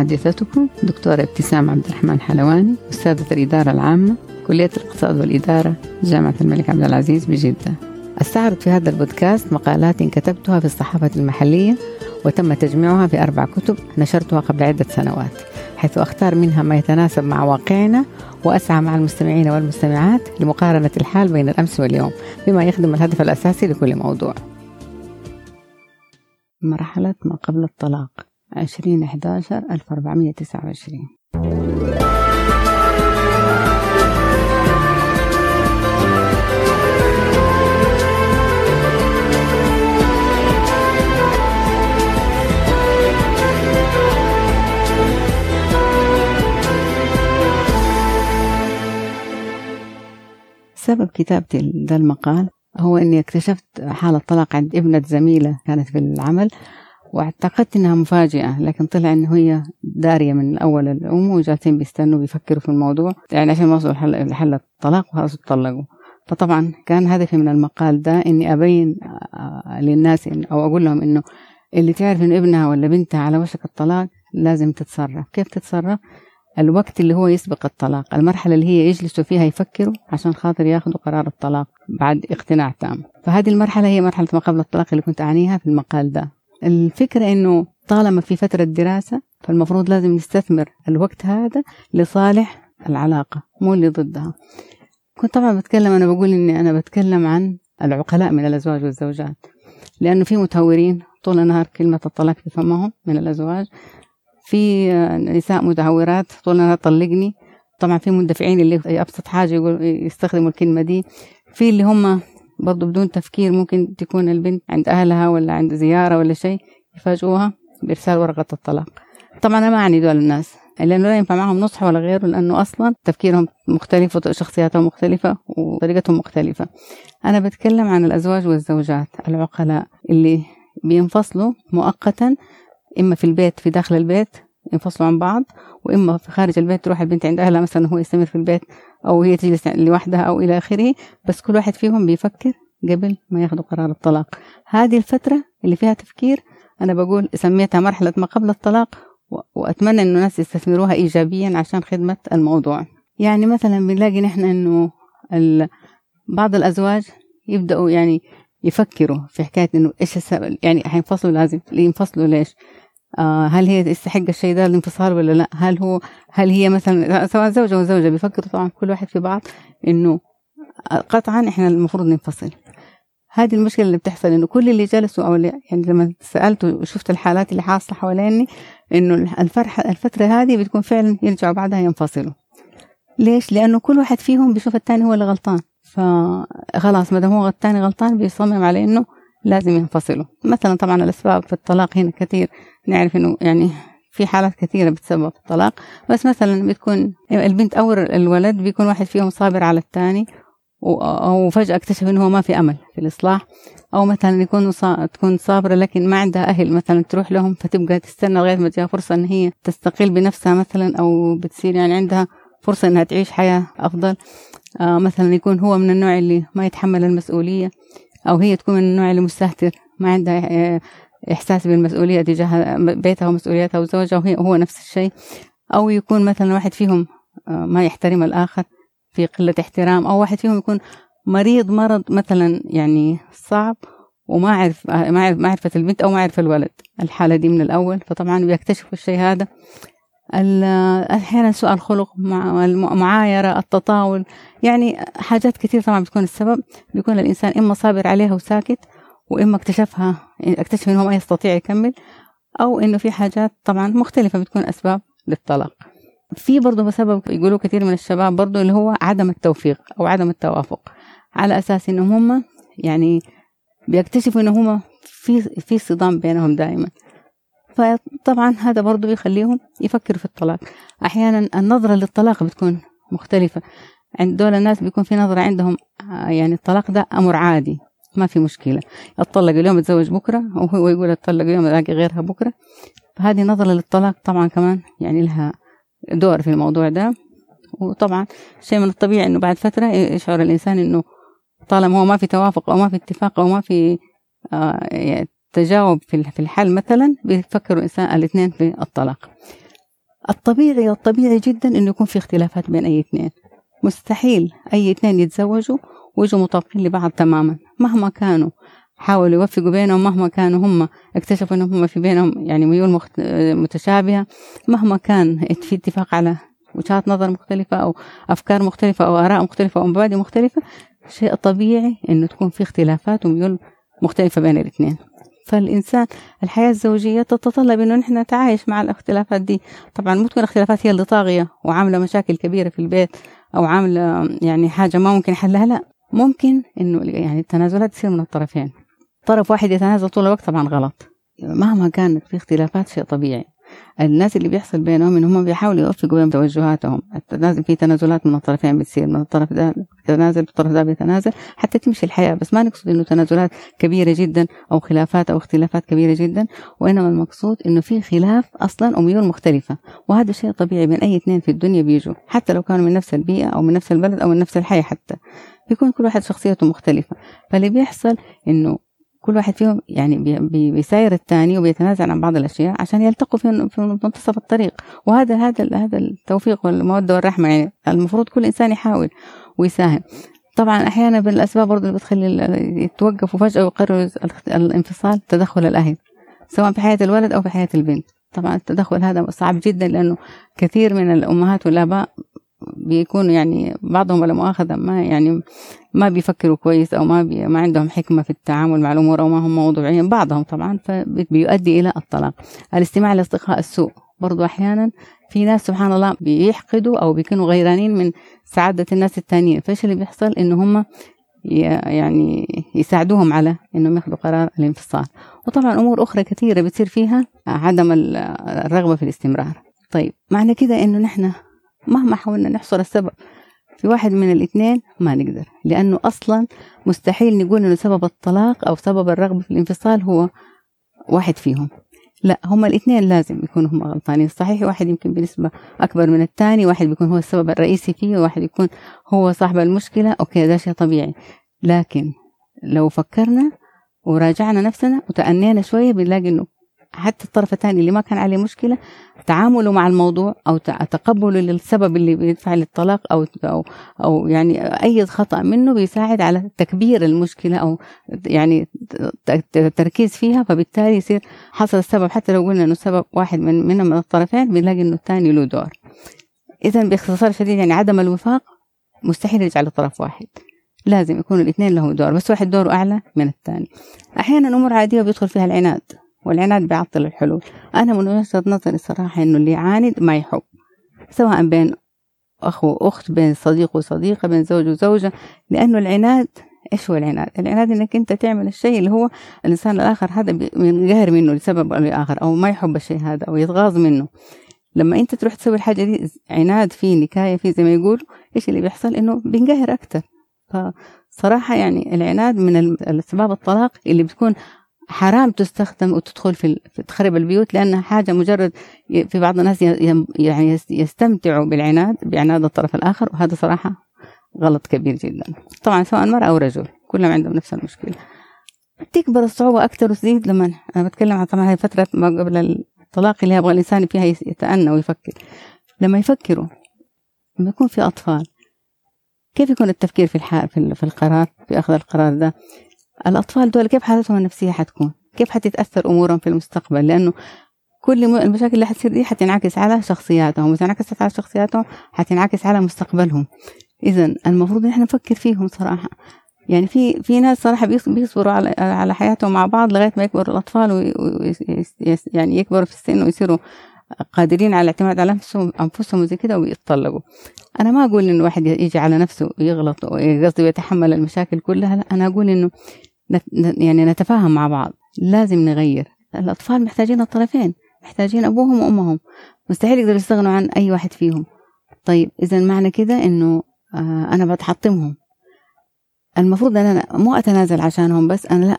محدثتكم دكتورة ابتسام عبد الرحمن حلواني أستاذة الإدارة العامة كلية الاقتصاد والإدارة جامعة الملك عبد العزيز بجدة. أستعرض في هذا البودكاست مقالات كتبتها في الصحافة المحلية وتم تجميعها في أربع كتب نشرتها قبل عدة سنوات حيث أختار منها ما يتناسب مع واقعنا وأسعى مع المستمعين والمستمعات لمقارنة الحال بين الأمس واليوم بما يخدم الهدف الأساسي لكل موضوع. مرحلة ما قبل الطلاق. 2011 1429 سبب كتابتي ذا المقال هو إني اكتشفت حالة طلاق عند ابنة زميلة كانت في العمل. واعتقدت إنها مفاجئة لكن طلع إنه هي دارية من الأول الأم وجالسين بيستنوا بيفكروا في الموضوع. يعني عشان ما وصلوا لحل الطلاق وخلاص اتطلقوا. فطبعا كان هدفي من المقال ده إني أبين آه، للناس إن أو أقول لهم إنه اللي تعرف انه ابنها ولا بنتها على وشك الطلاق لازم تتصرف. كيف تتصرف؟ الوقت اللي هو يسبق الطلاق المرحلة اللي هي يجلسوا فيها يفكروا عشان خاطر ياخذوا قرار الطلاق بعد اقتناع تام. فهذه المرحلة هي مرحلة ما قبل الطلاق اللي كنت أعنيها في المقال ده. الفكرة إنه طالما في فترة دراسة فالمفروض لازم نستثمر الوقت هذا لصالح العلاقة مو اللي ضدها. كنت طبعا بتكلم أنا بقول إني أنا بتكلم عن العقلاء من الأزواج والزوجات. لأنه في متهورين طول النهار كلمة الطلاق في فمهم من الأزواج. في نساء متهورات طول النهار طلقني. طبعا في مندفعين اللي أبسط حاجة يقول يستخدموا الكلمة دي. في اللي هم برضه بدون تفكير ممكن تكون البنت عند أهلها ولا عند زيارة ولا شيء يفاجئوها بإرسال ورقة الطلاق. طبعا أنا ما أعني دول الناس لأنه لا ينفع معهم نصح ولا غيره لأنه أصلا تفكيرهم مختلف وشخصياتهم مختلفة وطريقتهم مختلفة. أنا بتكلم عن الأزواج والزوجات العقلاء اللي بينفصلوا مؤقتا إما في البيت في داخل البيت ينفصلوا عن بعض وإما في خارج البيت تروح البنت عند أهلها مثلا هو يستمر في البيت أو هي تجلس لوحدها أو إلى آخره بس كل واحد فيهم بيفكر قبل ما ياخذوا قرار الطلاق. هذه الفترة اللي فيها تفكير أنا بقول سميتها مرحلة ما قبل الطلاق وأتمنى إنه الناس يستثمروها إيجابيا عشان خدمة الموضوع. يعني مثلا بنلاقي نحن إنه بعض الأزواج يبدأوا يعني يفكروا في حكاية إنه إيش السبب يعني حينفصلوا لازم ينفصلوا ليش؟ آه هل هي تستحق الشيء ده الانفصال ولا لا؟ هل هو هل هي مثلا سواء زوجة وزوجة بيفكروا طبعا كل واحد في بعض إنه قطعا إحنا المفروض ننفصل. هذه المشكلة اللي بتحصل إنه كل اللي جلسوا اللي يعني لما سألت وشفت الحالات اللي حاصلة حواليني إنه الفرحة الفترة هذه بتكون فعلا يرجعوا بعدها ينفصلوا. ليش؟ لأنه كل واحد فيهم بيشوف الثاني هو اللي غلطان. فخلاص ما دام هو الثاني غلطان بيصمم على إنه لازم ينفصلوا. مثلا طبعا الأسباب في الطلاق هنا كثير. نعرف إنه يعني في حالات كثيرة بتسبب الطلاق. بس مثلا بتكون البنت أو الولد بيكون واحد فيهم صابر على الثاني أو فجأة اكتشف إنه هو ما في أمل في الإصلاح. أو مثلا يكون صا... تكون صابرة لكن ما عندها أهل مثلا تروح لهم فتبقى تستنى لغاية ما تجيها فرصة إن هي تستقل بنفسها مثلا أو بتصير يعني عندها فرصة إنها تعيش حياة أفضل. آه مثلا يكون هو من النوع اللي ما يتحمل المسؤولية. أو هي تكون من النوع اللي مستهتر ما عندها آه، إحساس بالمسؤولية تجاه بيتها ومسؤولياتها وزوجها وهي هو نفس الشيء. أو يكون مثلا واحد فيهم آه ما يحترم الآخر في قلة احترام أو واحد فيهم يكون مريض مرض مثلا يعني صعب وما عرف ما عرف ما عرفت البنت أو ما عرف الولد. الحالة دي من الأول فطبعا بيكتشفوا الشيء هذا. أحيانا سوء الخلق مع المعايره التطاول. يعني حاجات كثير طبعا بتكون السبب. بيكون الإنسان إما صابر عليها وساكت وإما اكتشفها اكتشف إنه ما يستطيع يكمل أو إنه في حاجات طبعا مختلفة بتكون أسباب للطلاق. في برضه سبب يقولوا كثير من الشباب برضه اللي هو عدم التوفيق أو عدم التوافق. على أساس إنهم هم يعني بيكتشفوا انه هم في في صدام بينهم دائما. فطبعا هذا برضو بيخليهم يفكروا في الطلاق. أحيانا النظرة للطلاق بتكون مختلفة. عند دول الناس بيكون في نظرة عندهم آه، يعني الطلاق ده أمر عادي ما في مشكلة. أتطلق اليوم أتزوج بكرة وهو يقول أتطلق اليوم ألاقي غيرها بكرة. فهذه نظرة للطلاق طبعا كمان يعني لها دور في الموضوع ده. وطبعا شيء من الطبيعي إنه بعد فترة يشعر الإنسان إنه طالما هو ما في توافق أو ما في اتفاق أو ما في آه تجاوب في الحل مثلا بيفكروا الإنسان الاثنين في الطلاق. الطبيعي الطبيعي جدا إنه يكون في اختلافات بين أي اثنين. مستحيل أي اثنين يتزوجوا ويجوا مطابقين لبعض تماما. مهما كانوا حاولوا يوفقوا بينهم مهما كانوا هم اكتشفوا إنهم هم في بينهم يعني ميول مخت... متشابهة. مهما كان في اتفاق على وجهات نظر مختلفة أو أفكار مختلفة أو آراء مختلفة أو مبادئ مختلفة شيء طبيعي إنه تكون في اختلافات وميول مختلفة بين الاثنين. فالإنسان الحياة الزوجية تتطلب إنه نحن نتعايش مع الاختلافات دي. طبعا مو تكون الاختلافات هي اللي طاغية وعاملة مشاكل كبيرة في البيت أو عاملة يعني حاجة ما ممكن حلها لا. ممكن إنه يعني التنازلات تصير من الطرفين. طرف واحد يتنازل طول الوقت طبعا غلط. مهما كانت في اختلافات شيء طبيعي. الناس اللي بيحصل بينهم ان هم بيحاولوا يوفقوا بين توجهاتهم. في تنازلات من الطرفين بتصير من الطرف ده بيتنازل الطرف ده بيتنازل حتى تمشي الحياة. بس ما نقصد إنه تنازلات كبيرة جدا أو خلافات أو اختلافات كبيرة جدا وإنما المقصود إنه في خلاف أصلا وميول مختلفة. وهذا شيء طبيعي بين أي اثنين في الدنيا بيجوا حتى لو كانوا من نفس البيئة أو من نفس البلد أو من نفس الحي حتى. بيكون كل واحد شخصيته مختلفة. فاللي بيحصل إنه كل واحد فيهم يعني بيساير الثاني وبيتنازل عن بعض الأشياء عشان يلتقوا في في منتصف الطريق. وهذا هذا هذا التوفيق والمودة والرحمة يعني المفروض كل إنسان يحاول ويساهم. طبعا أحيانا من الاسباب برضه اللي بتخلي يتوقفوا فجأة ويقرروا الانفصال تدخل الأهل سواء في حياة الولد أو في حياة البنت. طبعا التدخل هذا صعب جدا لأنه كثير من الأمهات والآباء بيكونوا يعني بعضهم ولا مؤاخذة ما يعني ما بيفكروا كويس أو ما بي ما عندهم حكمة في التعامل مع الأمور أو ما هم موضوعيين بعضهم طبعا فبيؤدي إلى الطلاق. الاستماع لأصدقاء السوء برضو أحيانا في ناس سبحان الله بيحقدوا أو بيكونوا غيرانين من سعادة الناس التانيين فإيش اللي بيحصل؟ إنه هم يعني يساعدوهم على إنهم ياخذوا قرار الانفصال. وطبعا أمور أخرى كثيرة بتصير فيها عدم الرغبة في الاستمرار. طيب معنى كده إنه نحن مهما حاولنا نحصر السبب في واحد من الاثنين ما نقدر. لأنه أصلا مستحيل نقول إنه سبب الطلاق أو سبب الرغبة في الانفصال هو واحد فيهم. لا هما الاثنين لازم يكونوا هم غلطانين. صحيح واحد يمكن بنسبة أكبر من الثاني واحد بيكون هو السبب الرئيسي فيه وواحد يكون هو صاحب المشكلة. أوكي ده شيء طبيعي. لكن لو فكرنا وراجعنا نفسنا وتأنينا شوية بنلاقي إنه حتى الطرف الثاني اللي ما كان عليه مشكلة تعامله مع الموضوع أو تقبله للسبب اللي بيدفع للطلاق أو أو أو يعني أي خطأ منه بيساعد على تكبير المشكلة أو يعني التركيز فيها فبالتالي يصير حصل السبب. حتى لو قلنا إنه سبب واحد من منهم من الطرفين بنلاقي إنه الثاني له دور. اذا باختصار شديد يعني عدم الوفاق مستحيل يرجع لطرف واحد. لازم يكون الاثنين لهم دور بس واحد دوره أعلى من الثاني. أحيانا أمور عادية بيدخل فيها العناد. والعناد بيعطل الحلول. أنا من وجهة نظري الصراحة إنه اللي يعاند ما يحب. سواء بين أخ وأخت بين صديق وصديقة بين زوج وزوجة. لأنه العناد إيش هو العناد؟ العناد إنك أنت تعمل الشيء اللي هو الإنسان الآخر هذا ينقهر منه لسبب أو لآخر أو ما يحب الشيء هذا أو يتغاظ منه. لما أنت تروح تسوي الحاجة دي عناد فيه نكاية فيه زي ما يقولوا إيش اللي بيحصل؟ إنه بينقهر أكتر. فصراحة يعني العناد من الأسباب الطلاق اللي بتكون حرام تستخدم وتدخل في تخرب البيوت لانها حاجة مجرد في بعض الناس يعني يستمتعوا بالعناد بعناد الطرف الآخر وهذا صراحة غلط كبير جدا. طبعا سواء مرأة أو رجل كلهم عندهم نفس المشكلة. تكبر الصعوبة أكثر وتزيد لما أنا بتكلم عن طبعا هي فترة ما قبل الطلاق اللي يبغى الإنسان فيها يتأنى ويفكر. لما يفكروا لما يكون في أطفال كيف يكون التفكير في الح... في القرار في أخذ القرار ده؟ الأطفال دول كيف حالتهم النفسية حتكون؟ كيف حتتأثر أمورهم في المستقبل؟ لأنه كل المشاكل اللي حتصير دي حتنعكس على شخصياتهم وإذا انعكست على شخصياتهم حتنعكس على مستقبلهم. إذا المفروض إن إحنا نفكر فيهم صراحة. يعني في في ناس صراحة بيصبروا على على حياتهم مع بعض لغاية ما يكبروا الأطفال ويعني يكبروا في السن ويصيروا قادرين على الاعتماد على نفسهم أنفسهم وزي كده ويتطلقوا أنا ما أقول إنه الواحد يجي على نفسه ويغلط قصدي ويتحمل المشاكل كلها لا أنا أقول إنه يعني نتفاهم مع بعض. لازم نغير. الأطفال محتاجين الطرفين. محتاجين أبوهم وأمهم. مستحيل يقدروا يستغنوا عن أي واحد فيهم. طيب إذا معنى كده إنه آه أنا بتحطمهم. المفروض ان أنا مو أتنازل عشانهم بس أنا لا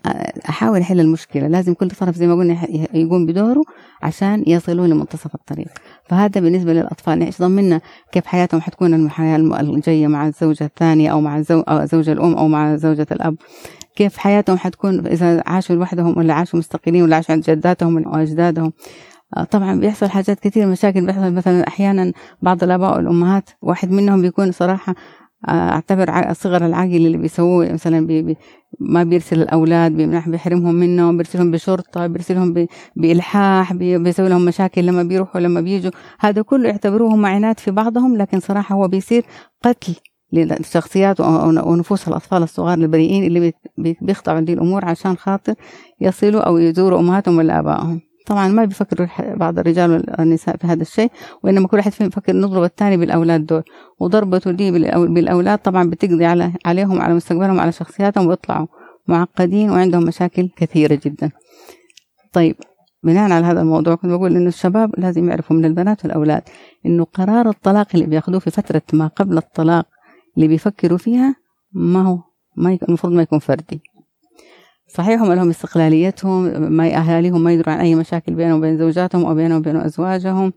أحاول أحل المشكلة. لازم كل طرف زي ما قلنا يقوم بدوره عشان يصلوا لمنتصف الطريق. فهذا بالنسبة للأطفال. إيش ضمننا؟ كيف حياتهم حتكون الحياة الجاية مع الزوجة الثانية أو مع الزوج أو زوجة الأم أو مع زوجة الأب؟ كيف حياتهم حتكون إذا عاشوا لوحدهم ولا عاشوا مستقلين ولا عاشوا عند جداتهم واجدادهم آه، طبعا بيحصل حاجات كثير مشاكل بيحصل. مثلا أحيانا بعض الآباء والأمهات واحد منهم بيكون صراحة آه، أعتبر صغر العقل اللي بيسووه. مثلا بي بي ما بيرسل الأولاد بيحرمهم منهم بيرسلهم بشرطة بيرسلهم بإلحاح بيسوي لهم مشاكل لما بيروحوا لما بيجوا. هذا كله يعتبروه هم عناد في بعضهم لكن صراحة هو بيصير قتل. للشخصيات ونفوس الأطفال الصغار البريئين اللي بيخضعوا دي الأمور عشان خاطر يصلوا أو يزوروا أمهاتهم ولا آبائهم. طبعا ما بيفكروا بعض الرجال والنساء في هذا الشيء وإنما كل واحد فيهم يفكر نضرب الثاني بالأولاد دول. وضربته دي بالأولاد طبعا بتقضي على عليهم على مستقبلهم على شخصياتهم ويطلعوا معقدين وعندهم مشاكل كثيرة جدا. طيب بناء على هذا الموضوع كنت بقول إنه الشباب لازم يعرفوا من البنات والأولاد إنه قرار الطلاق اللي بياخذوه في فترة ما قبل الطلاق اللي بيفكروا فيها ما هو ما المفروض ما يكون فردي. صحيح هم لهم استقلاليتهم ما أهاليهم ما يدروا عن أي مشاكل بينهم وبين زوجاتهم أو بينهم وبين أزواجهم.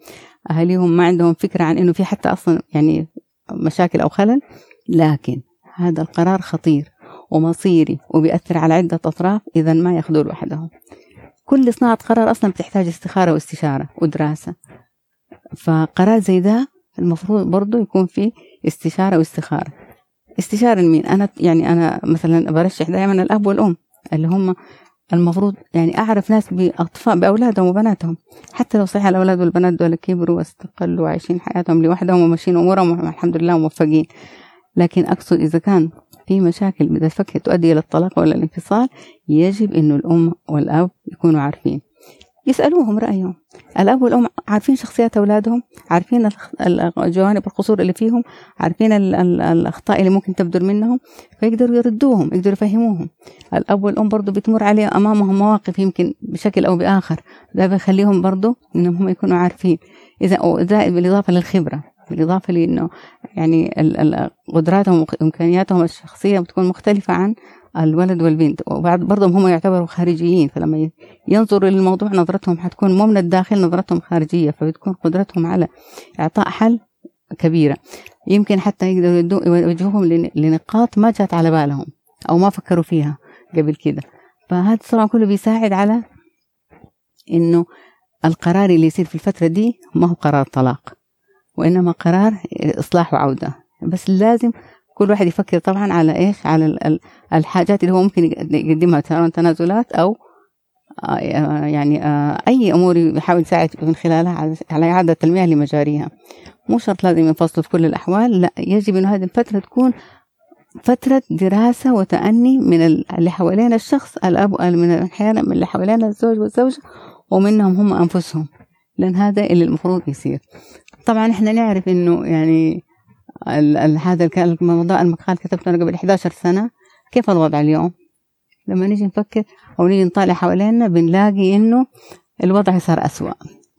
أهاليهم ما عندهم فكرة عن إنه في حتى أصلا يعني مشاكل أو خلل. لكن هذا القرار خطير ومصيري وبيأثر على عدة أطراف إذا ما ياخذوه لوحدهم. كل صناعة قرار أصلا بتحتاج استخارة واستشارة ودراسة. فقرار زي ده المفروض برضه يكون فيه استشارة واستخارة. استشارة لمين؟ أنا يعني أنا مثلا برشح دائما الأب والأم اللي هم المفروض يعني أعرف ناس بأطفال بأولادهم وبناتهم. حتى لو صحيح الأولاد والبنات دول كبروا واستقلوا وعايشين حياتهم لوحدهم وماشيين أمورهم الحمد لله موفقين. لكن أقصد إذا كان في مشاكل بتفكر تؤدي إلى الطلاق ولا الانفصال يجب إنه الأم والأب يكونوا عارفين. يسألوهم رأيهم. الأب والأم عارفين شخصيات أولادهم عارفين جوانب القصور اللي فيهم عارفين الأخطاء اللي ممكن تبدر منهم فيقدروا يردوهم يقدروا يفهموهم. الأب والأم برضو بتمر عليه أمامهم مواقف يمكن بشكل أو بآخر. ده بيخليهم برضو إنهم هم يكونوا عارفين. إذا بالإضافة للخبرة بالإضافة لأنه يعني قدراتهم وإمكانياتهم الشخصية بتكون مختلفة عن الولد والبنت. وبعد برضهم هم يعتبروا خارجيين فلما ينظروا للموضوع نظرتهم حتكون مو من الداخل نظرتهم خارجية فبتكون قدرتهم على إعطاء حل كبيرة. يمكن حتى يقدروا يوجهوهم لنقاط ما جات على بالهم أو ما فكروا فيها قبل كده. فهذا طبعا كله بيساعد على إنه القرار اللي يصير في الفترة دي ما هو قرار طلاق وإنما قرار إصلاح وعودة. بس لازم كل واحد يفكر طبعا على إيش؟ على الحاجات اللي هو ممكن يقدمها سواء تنازلات أو آه، يعني آه، أي أمور يحاول يساعد من خلالها على إعادة المياه لمجاريها. مو شرط لازم ينفصلوا في كل الأحوال لا يجب أن هذه الفترة تكون فترة دراسة وتأني من اللي حوالين الشخص الأب من أحيانا من اللي حوالين الزوج والزوجة ومنهم هم أنفسهم لأن هذا اللي المفروض يصير. طبعا إحنا نعرف إنه يعني هذا الموضوع المقال كتبته أنا قبل 11 سنة. كيف الوضع اليوم؟ لما نيجي نفكر أو نيجي نطالع حوالينا بنلاقي إنه الوضع صار أسوأ.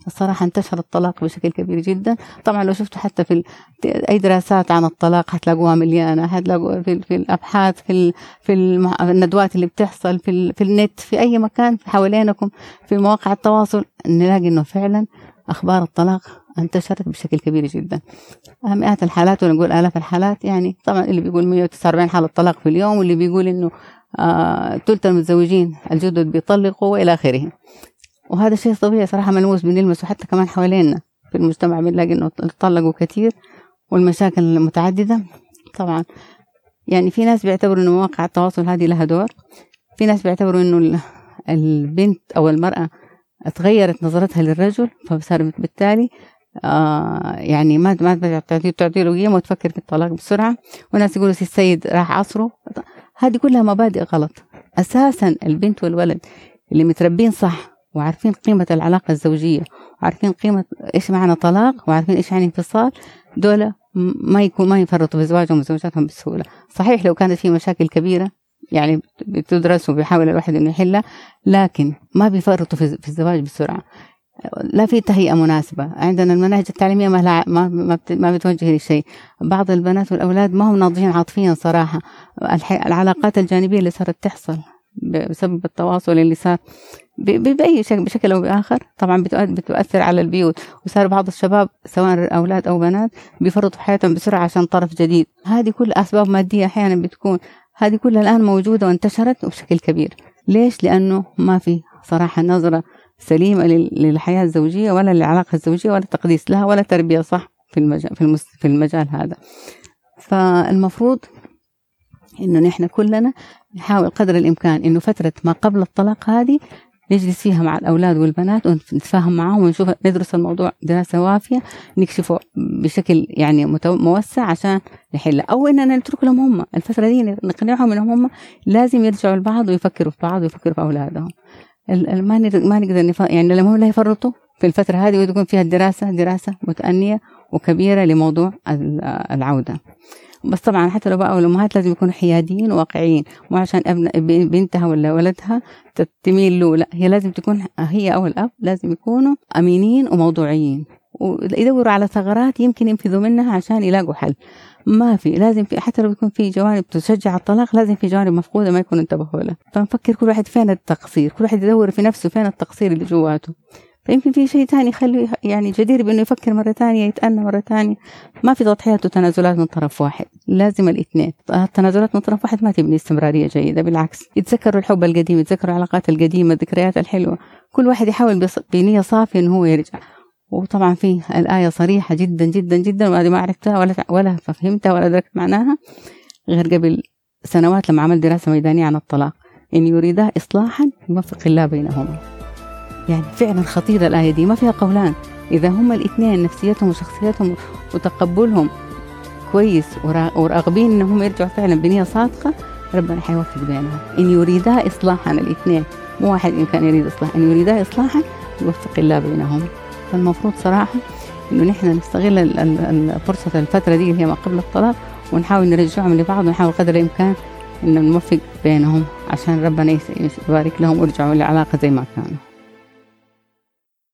الصراحة انتشر الطلاق بشكل كبير جدا. طبعا لو شفتوا حتى في أي دراسات عن الطلاق حتلاقوها مليانة. حتلاقوا في, في الأبحاث في في الندوات اللي بتحصل في, في النت في أي مكان حوالينكم في مواقع التواصل نلاقي إنه فعلا أخبار الطلاق انتشرت بشكل كبير جدا. مئات الحالات ولا نقول آلاف الحالات يعني طبعا اللي بيقول 149 حالة طلاق في اليوم واللي بيقول إنه آه ثلث المتزوجين الجدد بيطلقوا وإلى آخره. وهذا شيء طبيعي صراحة ملموس بنلمسه حتى كمان حوالينا في المجتمع بنلاقي إنه طلقوا كثير والمشاكل متعددة. طبعا يعني في ناس بيعتبروا إنه مواقع التواصل هذه لها دور. في ناس بيعتبروا إنه البنت أو المرأة تغيرت نظرتها للرجل فصار بالتالي آه يعني ما ما تعطي له قيمة وتفكر في الطلاق بسرعة. وناس يقولوا السيد راح عصره. هذه كلها مبادئ غلط. أساسا البنت والولد اللي متربين صح وعارفين قيمة العلاقة الزوجية وعارفين قيمة إيش معنى طلاق وعارفين إيش يعني انفصال دول ما يكون ما يفرطوا في زواجهم وزوجاتهم بسهولة. صحيح لو كانت في مشاكل كبيرة يعني بتدرس وبيحاول الواحد إنه يحلها لكن ما بيفرطوا في الزواج بسرعة. لا في تهيئة مناسبة. عندنا المناهج التعليمية ما ما ما, ما بتوجه لشيء بعض البنات والأولاد ما هم ناضجين عاطفيا صراحة. العلاقات الجانبية اللي صارت تحصل بسبب التواصل اللي صار بأي شكل بشكل أو بآخر. طبعا بتؤثر على البيوت. وصار بعض الشباب سواء أولاد أو بنات بيفرطوا حياتهم بسرعة عشان طرف جديد. هذه كل أسباب مادية أحيانا بتكون. هذه كلها الآن موجودة وانتشرت بشكل كبير. ليش؟ لأنه ما في صراحة نظرة سليمة للحياة الزوجية ولا للعلاقة الزوجية ولا تقديس لها ولا تربية صح؟ في المجال في, في المجال هذا. فالمفروض إنه نحن كلنا نحاول قدر الإمكان إنه فترة ما قبل الطلاق هذه نجلس فيها مع الأولاد والبنات ونتفاهم معهم ونشوف ندرس الموضوع دراسة وافية نكشفه بشكل يعني موسع عشان نحله. أو إننا نترك لهم هم. الفترة دي نقنعهم إنهم هم لازم يرجعوا لبعض ويفكروا في بعض ويفكروا في أولادهم. ما ما نقدر يعني لما هم لا يفرطوا في الفترة هذه وتكون فيها الدراسة دراسة متأنية وكبيرة لموضوع العودة. بس طبعا حتى لو بقى الأمهات لازم يكونوا حياديين وواقعيين مو عشان ابن بنتها ولا ولدها تميل له لا هي لازم تكون هي أو الأب لازم يكونوا أمينين وموضوعيين. ويدوروا على ثغرات يمكن ينفذوا منها عشان يلاقوا حل. ما في لازم في حتى لو يكون في جوانب تشجع الطلاق لازم في جوانب مفقودة ما يكون انتبهوا لها فنفكر كل واحد فين التقصير كل واحد يدور في نفسه فين التقصير اللي جواته. فيمكن في شيء ثاني يخليه يعني جدير بأنه يفكر مرة ثانية يتأنى مرة ثانية. ما في تضحيات وتنازلات من طرف واحد لازم الاثنين. التنازلات من طرف واحد ما تبني استمرارية جيدة بالعكس. يتذكروا الحب القديم يتذكروا العلاقات القديمة الذكريات الحلوة. كل واحد يحاول بنية صافية إنه هو يرجع. وطبعا في الآية صريحة جدا جدا جدا وهذه ما عرفتها ولا ولا فهمتها ولا دركت معناها غير قبل سنوات لما عملت دراسة ميدانية عن الطلاق. إن يريدا إصلاحا يوفق الله بينهما. يعني فعلا خطيرة الآية دي ما فيها قولان. إذا هما الاثنين نفسيتهم وشخصيتهم وتقبلهم كويس وراغبين إنهم يرجعوا فعلا بنية صادقة ربنا حيوفق بينهم. إن يريدا إصلاحا الاثنين مو واحد إن كان يريد إصلاح إن يريدا إصلاحا يوفق الله بينهم. فالمفروض صراحة إنه نحن نستغل الفرصة الفترة دي اللي هي ما قبل الطلاق ونحاول نرجعهم لبعض ونحاول قدر الإمكان إنه نوفق بينهم عشان ربنا يبارك لهم ويرجعوا لعلاقة زي ما كانوا.